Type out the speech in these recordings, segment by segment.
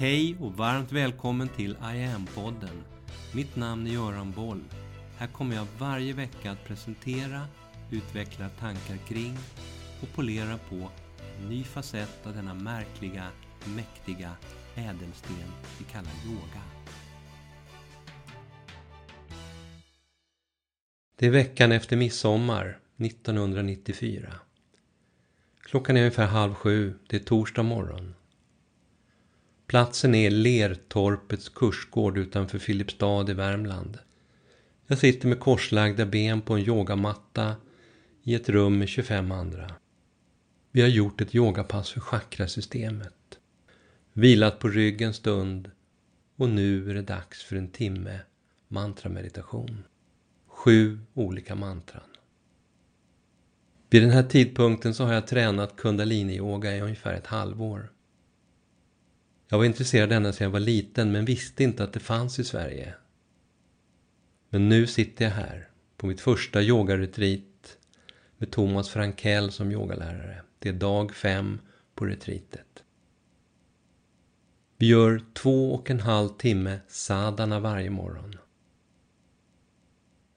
Hej och varmt välkommen till I am-podden. Mitt namn är Göran Boll. Här kommer jag varje vecka att presentera, utveckla tankar kring och polera på en ny facett av denna märkliga, mäktiga ädelsten vi kallar yoga. Det är veckan efter midsommar 1994. Klockan är ungefär halv sju, det är torsdag morgon. Platsen är Lertorpets kursgård utanför Filipstad i Värmland. Jag sitter med korslagda ben på en yogamatta i ett rum med 25 andra. Vi har gjort ett yogapass för chakrasystemet. Vilat på rygg en stund och nu är det dags för en timme mantrameditation. Sju olika mantran. Vid den här tidpunkten så har jag tränat kundaliniyoga i ungefär ett halvår. Jag var intresserad ända sedan jag var liten men visste inte att det fanns i Sverige. Men nu sitter jag här på mitt första yogaretreat med Thomas Frankell som yogalärare. Det är dag fem på retreatet. Vi gör två och en halv timme sadana varje morgon.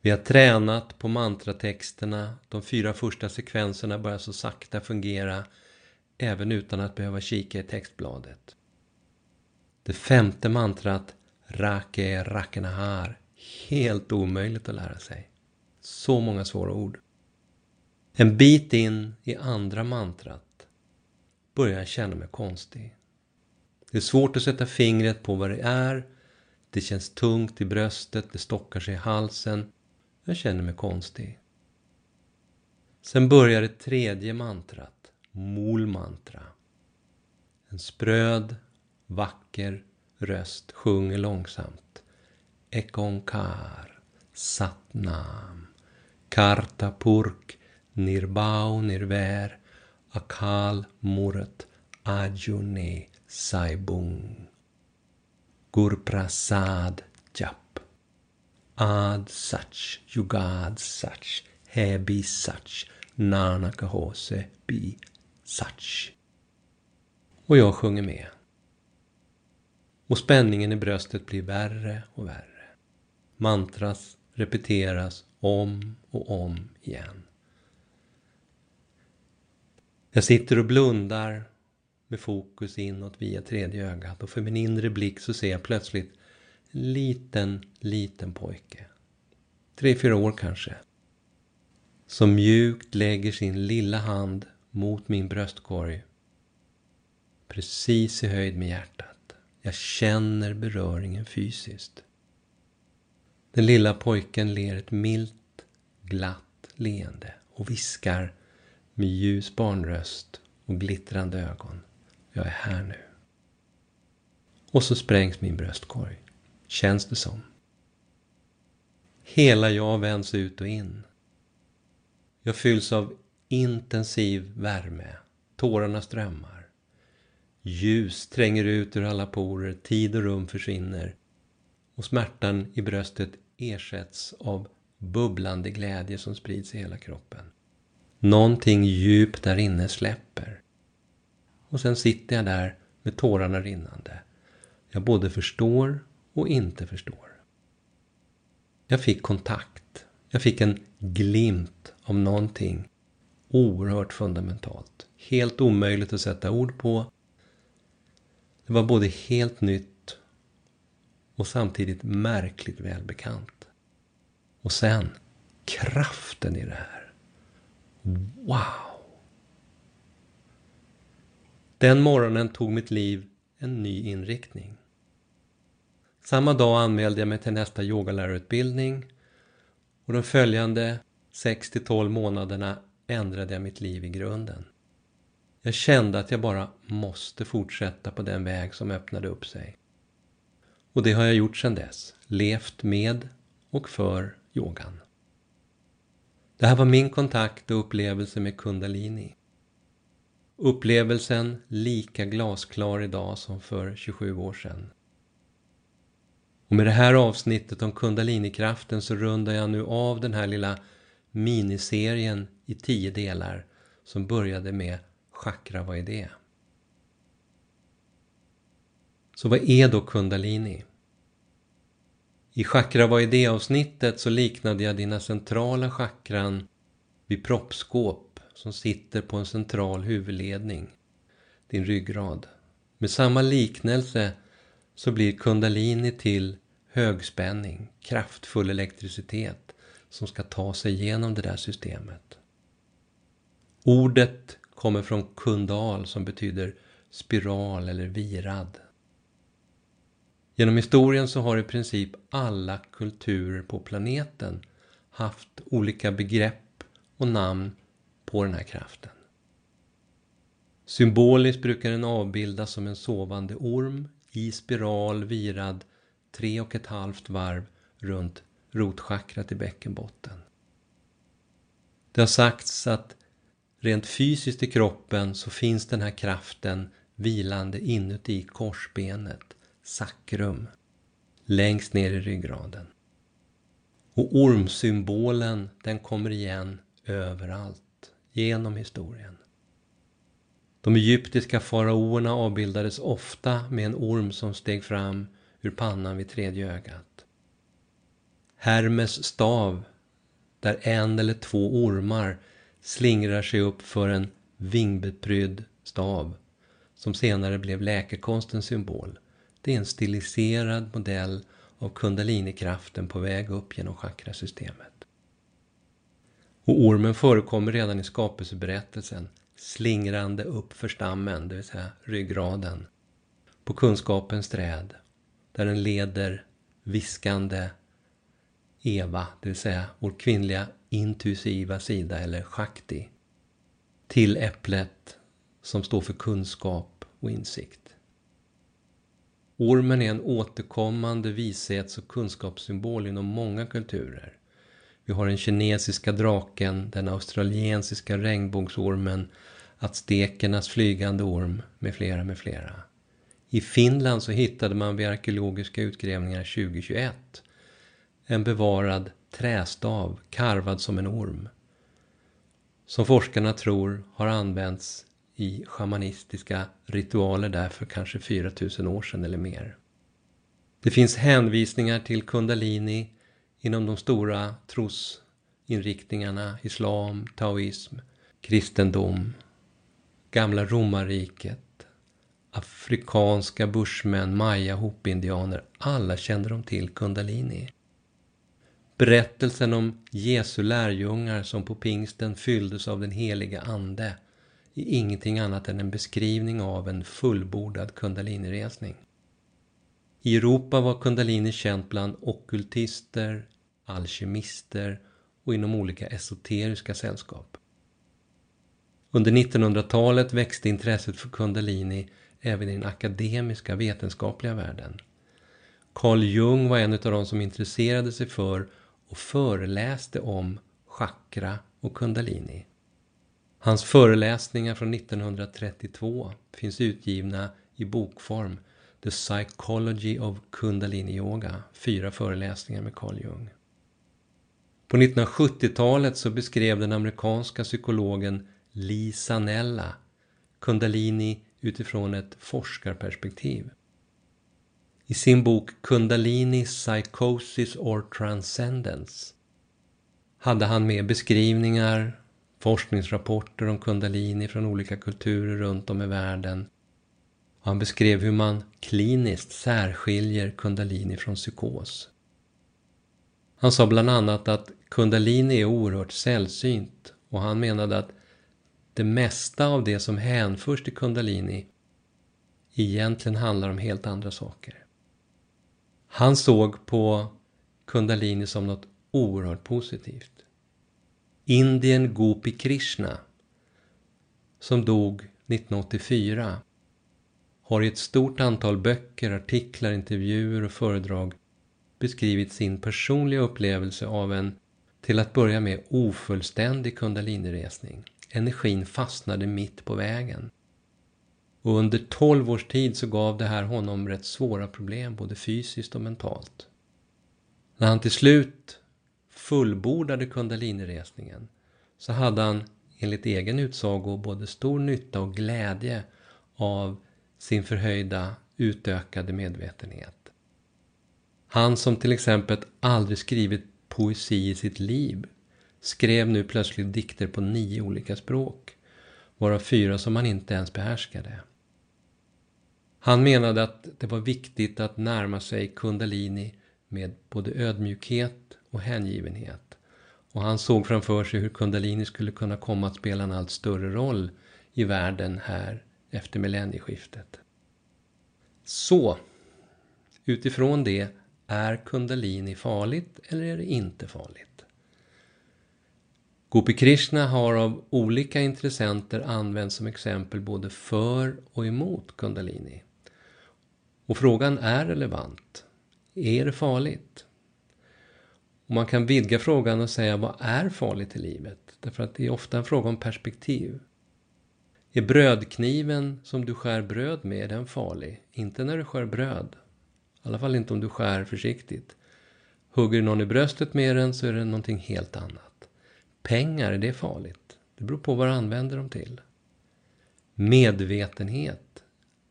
Vi har tränat på mantratexterna. De fyra första sekvenserna börjar så sakta fungera även utan att behöva kika i textbladet. Det femte mantrat, Rake Rakenahar, helt omöjligt att lära sig. Så många svåra ord. En bit in i andra mantrat börjar jag känna mig konstig. Det är svårt att sätta fingret på vad det är. Det känns tungt i bröstet, det stockar sig i halsen. Jag känner mig konstig. Sen börjar det tredje mantrat, Mol-mantra. En spröd, vacker röst sjunger långsamt. Ekonkar, Satnam, Kartapurk, Nirbau Nirver, Akal Murat, Ajune Saibung. Gurprasad Jap. Ad Sach, Yugad Sach, Hebi Sach, Nanakahose Bi Sach. Och jag sjunger med. Och spänningen i bröstet blir värre och värre. Mantras repeteras om och om igen. Jag sitter och blundar med fokus inåt via tredje ögat och för min inre blick så ser jag plötsligt en liten, liten pojke. Tre, fyra år kanske. Som mjukt lägger sin lilla hand mot min bröstkorg. Precis i höjd med hjärtat. Jag känner beröringen fysiskt. Den lilla pojken ler ett milt, glatt leende och viskar med ljus barnröst och glittrande ögon. Jag är här nu. Och så sprängs min bröstkorg. Känns det som. Hela jag vänds ut och in. Jag fylls av intensiv värme. Tårarna strömmar. Ljus tränger ut ur alla porer, tid och rum försvinner och smärtan i bröstet ersätts av bubblande glädje som sprids i hela kroppen. Någonting djupt där inne släpper. Och sen sitter jag där med tårarna rinnande. Jag både förstår och inte förstår. Jag fick kontakt. Jag fick en glimt av någonting oerhört fundamentalt. Helt omöjligt att sätta ord på det var både helt nytt och samtidigt märkligt välbekant. Och sen, kraften i det här. Wow! Den morgonen tog mitt liv en ny inriktning. Samma dag anmälde jag mig till nästa yogalärarutbildning och de följande 6 12 månaderna ändrade jag mitt liv i grunden. Jag kände att jag bara måste fortsätta på den väg som öppnade upp sig. Och det har jag gjort sedan dess. Levt med och för yogan. Det här var min kontakt och upplevelse med kundalini. Upplevelsen lika glasklar idag som för 27 år sedan. Och med det här avsnittet om kundalinikraften så rundar jag nu av den här lilla miniserien i tio delar som började med chakra, vad är det? Så vad är då kundalini? I chakra vad är det avsnittet så liknade jag dina centrala chakran vid proppskåp som sitter på en central huvudledning, din ryggrad. Med samma liknelse så blir kundalini till högspänning, kraftfull elektricitet som ska ta sig igenom det där systemet. Ordet kommer från kundal som betyder spiral eller virad. Genom historien så har i princip alla kulturer på planeten haft olika begrepp och namn på den här kraften. Symboliskt brukar den avbildas som en sovande orm i spiral virad tre och ett halvt varv runt rotchakrat i bäckenbotten. Det har sagts att rent fysiskt i kroppen så finns den här kraften vilande inuti korsbenet, sakrum, längst ner i ryggraden. Och ormsymbolen den kommer igen överallt, genom historien. De egyptiska faraoerna avbildades ofta med en orm som steg fram ur pannan vid tredje ögat. Hermes stav, där en eller två ormar slingrar sig upp för en vingbeprydd stav, som senare blev läkekonstens symbol. Det är en stiliserad modell av kundalinikraften på väg upp genom chakrasystemet. Och ormen förekommer redan i skapelseberättelsen, slingrande upp för stammen, det vill säga ryggraden, på kunskapens träd, där den leder viskande Eva, det vill säga vår kvinnliga intuitiva sida eller shakti, till äpplet som står för kunskap och insikt. Ormen är en återkommande vishets och kunskapssymbol inom många kulturer. Vi har den kinesiska draken, den australiensiska regnbågsormen, aztekernas flygande orm med flera med flera. I Finland så hittade man vid arkeologiska utgrävningar 2021 en bevarad trästav karvad som en orm. Som forskarna tror har använts i shamanistiska ritualer där för kanske 4000 år sedan eller mer. Det finns hänvisningar till kundalini inom de stora trosinriktningarna islam, taoism, kristendom, gamla romarriket, afrikanska bushmän, maya, hopindianer. Alla kände de till kundalini. Berättelsen om Jesu lärjungar som på pingsten fylldes av den heliga Ande är ingenting annat än en beskrivning av en fullbordad kundaliniresning. I Europa var kundalini känt bland okkultister, alkemister och inom olika esoteriska sällskap. Under 1900-talet växte intresset för kundalini även i den akademiska vetenskapliga världen. Carl Jung var en av de som intresserade sig för och föreläste om chakra och kundalini. Hans föreläsningar från 1932 finns utgivna i bokform The Psychology of Kundalini Yoga, fyra föreläsningar med Carl Jung. På 1970-talet så beskrev den amerikanska psykologen Lee Sanella kundalini utifrån ett forskarperspektiv. I sin bok Kundalini Psychosis or Transcendence hade han med beskrivningar, forskningsrapporter om kundalini från olika kulturer runt om i världen. Han beskrev hur man kliniskt särskiljer kundalini från psykos. Han sa bland annat att kundalini är oerhört sällsynt och han menade att det mesta av det som hänförs till kundalini egentligen handlar om helt andra saker. Han såg på kundalini som något oerhört positivt. Indien Gopi Krishna, som dog 1984, har i ett stort antal böcker, artiklar, intervjuer och föredrag beskrivit sin personliga upplevelse av en, till att börja med, ofullständig kundaliniresning. Energin fastnade mitt på vägen. Och under 12 års tid så gav det här honom rätt svåra problem, både fysiskt och mentalt. När han till slut fullbordade kundaliniresningen så hade han enligt egen utsago både stor nytta och glädje av sin förhöjda utökade medvetenhet. Han som till exempel aldrig skrivit poesi i sitt liv skrev nu plötsligt dikter på nio olika språk, varav fyra som han inte ens behärskade. Han menade att det var viktigt att närma sig kundalini med både ödmjukhet och hängivenhet. Och han såg framför sig hur kundalini skulle kunna komma att spela en allt större roll i världen här efter millennieskiftet. Så, utifrån det, är kundalini farligt eller är det inte farligt? Gopi Krishna har av olika intressenter använts som exempel både för och emot kundalini. Och frågan är relevant. Är det farligt? Och man kan vidga frågan och säga vad är farligt i livet? Därför att det är ofta en fråga om perspektiv. Är brödkniven som du skär bröd med, är den farlig? Inte när du skär bröd. I alla fall inte om du skär försiktigt. Hugger någon i bröstet med den så är det någonting helt annat. Pengar, är det farligt? Det beror på vad du använder dem till. Medvetenhet,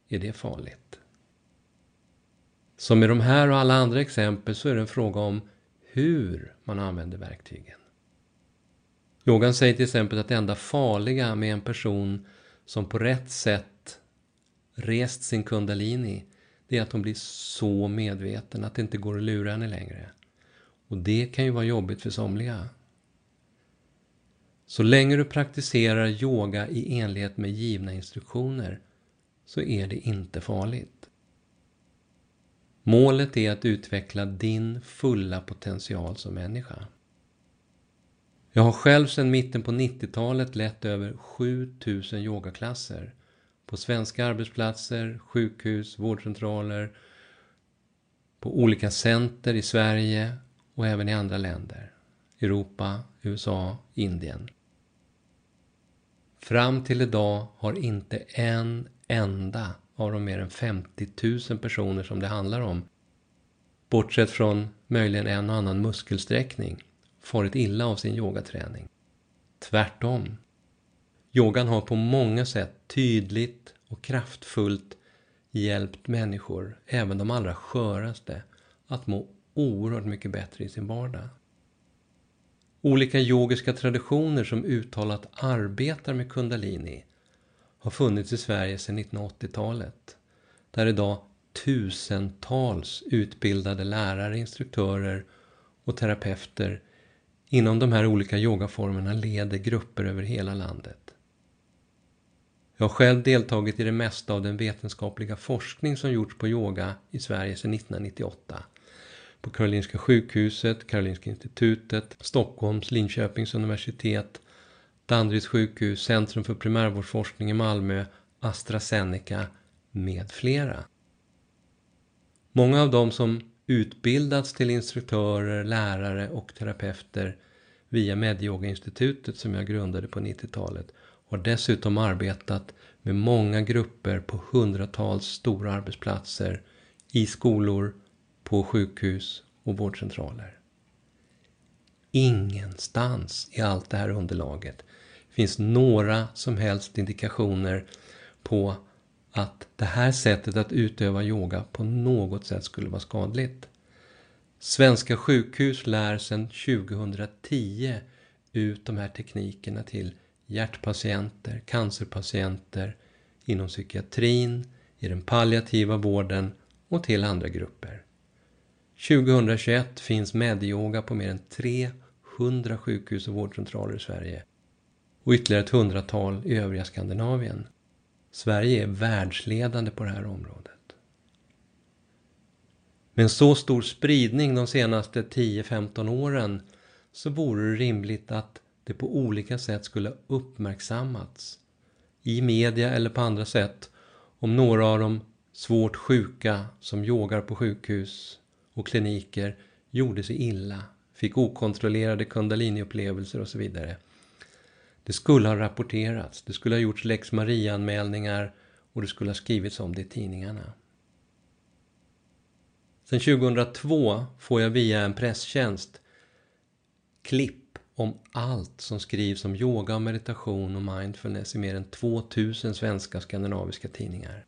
är det farligt? Som med de här och alla andra exempel så är det en fråga om hur man använder verktygen. Yogan säger till exempel att det enda farliga med en person som på rätt sätt rest sin kundalini, det är att hon blir så medveten att det inte går att lura henne längre. Och det kan ju vara jobbigt för somliga. Så länge du praktiserar yoga i enlighet med givna instruktioner så är det inte farligt. Målet är att utveckla din fulla potential som människa. Jag har själv sedan mitten på 90-talet lett över 7000 yogaklasser på svenska arbetsplatser, sjukhus, vårdcentraler, på olika center i Sverige och även i andra länder. Europa, USA, Indien. Fram till idag har inte en enda av de mer än 50 000 personer som det handlar om, bortsett från möjligen en och annan muskelsträckning, farit illa av sin yogaträning. Tvärtom. Yogan har på många sätt tydligt och kraftfullt hjälpt människor, även de allra sköraste, att må oerhört mycket bättre i sin vardag. Olika yogiska traditioner som uttalat arbetar med kundalini har funnits i Sverige sedan 1980-talet. Där idag tusentals utbildade lärare, instruktörer och terapeuter inom de här olika yogaformerna leder grupper över hela landet. Jag har själv deltagit i det mesta av den vetenskapliga forskning som gjorts på yoga i Sverige sedan 1998. På Karolinska sjukhuset, Karolinska institutet, Stockholms, Linköpings universitet, Danderyds sjukhus, Centrum för primärvårdsforskning i Malmö, AstraZeneca med flera. Många av dem som utbildats till instruktörer, lärare och terapeuter via Medyoga-institutet som jag grundade på 90-talet har dessutom arbetat med många grupper på hundratals stora arbetsplatser, i skolor, på sjukhus och vårdcentraler. Ingenstans i allt det här underlaget finns några som helst indikationer på att det här sättet att utöva yoga på något sätt skulle vara skadligt. Svenska sjukhus lär sedan 2010 ut de här teknikerna till hjärtpatienter, cancerpatienter, inom psykiatrin, i den palliativa vården och till andra grupper. 2021 finns medyoga på mer än 300 sjukhus och vårdcentraler i Sverige och ytterligare ett hundratal i övriga Skandinavien. Sverige är världsledande på det här området. Med en så stor spridning de senaste 10-15 åren så vore det rimligt att det på olika sätt skulle uppmärksammats i media eller på andra sätt om några av de svårt sjuka som yogar på sjukhus och kliniker gjorde sig illa, fick okontrollerade kundaliniupplevelser och så vidare. Det skulle ha rapporterats, det skulle ha gjorts lex Maria-anmälningar och det skulle ha skrivits om det i tidningarna. Sen 2002 får jag via en presstjänst klipp om allt som skrivs om yoga, meditation och mindfulness i mer än 2000 svenska och skandinaviska tidningar.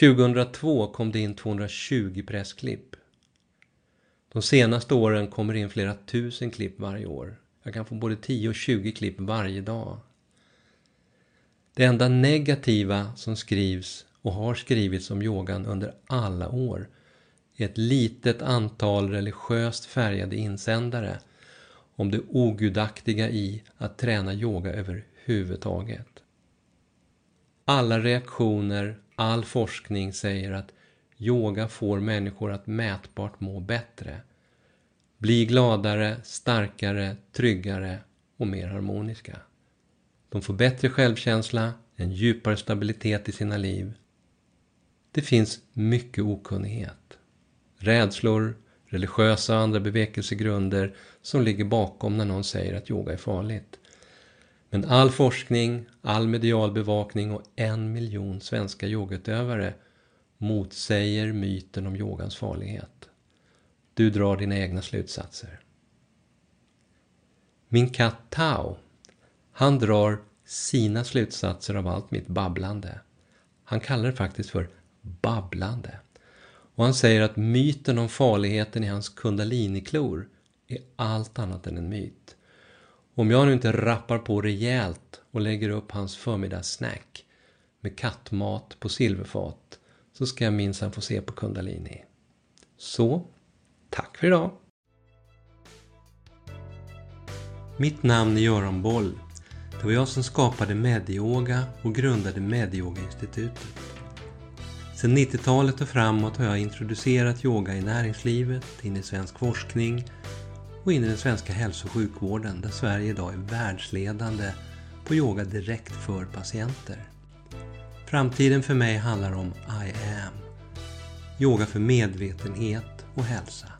2002 kom det in 220 pressklipp. De senaste åren kommer det in flera tusen klipp varje år. Jag kan få både 10 och 20 klipp varje dag. Det enda negativa som skrivs och har skrivits om yogan under alla år är ett litet antal religiöst färgade insändare om det ogudaktiga i att träna yoga överhuvudtaget. Alla reaktioner, all forskning säger att yoga får människor att mätbart må bättre. Bli gladare, starkare, tryggare och mer harmoniska. De får bättre självkänsla, en djupare stabilitet i sina liv. Det finns mycket okunnighet. Rädslor, religiösa och andra bevekelsegrunder som ligger bakom när någon säger att yoga är farligt. Men all forskning, all medial bevakning och en miljon svenska yogautövare motsäger myten om yogans farlighet. Du drar dina egna slutsatser. Min katt Tao, han drar sina slutsatser av allt mitt babblande. Han kallar det faktiskt för babblande. Och han säger att myten om farligheten i hans kundaliniklor är allt annat än en myt. Om jag nu inte rappar på rejält och lägger upp hans förmiddagssnack med kattmat på silverfat så ska jag minsann få se på kundalini. Så, tack för idag! Mitt namn är Göran Boll. Det var jag som skapade Medioga och grundade Medioga-institutet. Sedan 90-talet och framåt har jag introducerat yoga i näringslivet, in i svensk forskning och in i den svenska hälso och sjukvården där Sverige idag är världsledande på yoga direkt för patienter. Framtiden för mig handlar om I am. Yoga för medvetenhet och hälsa.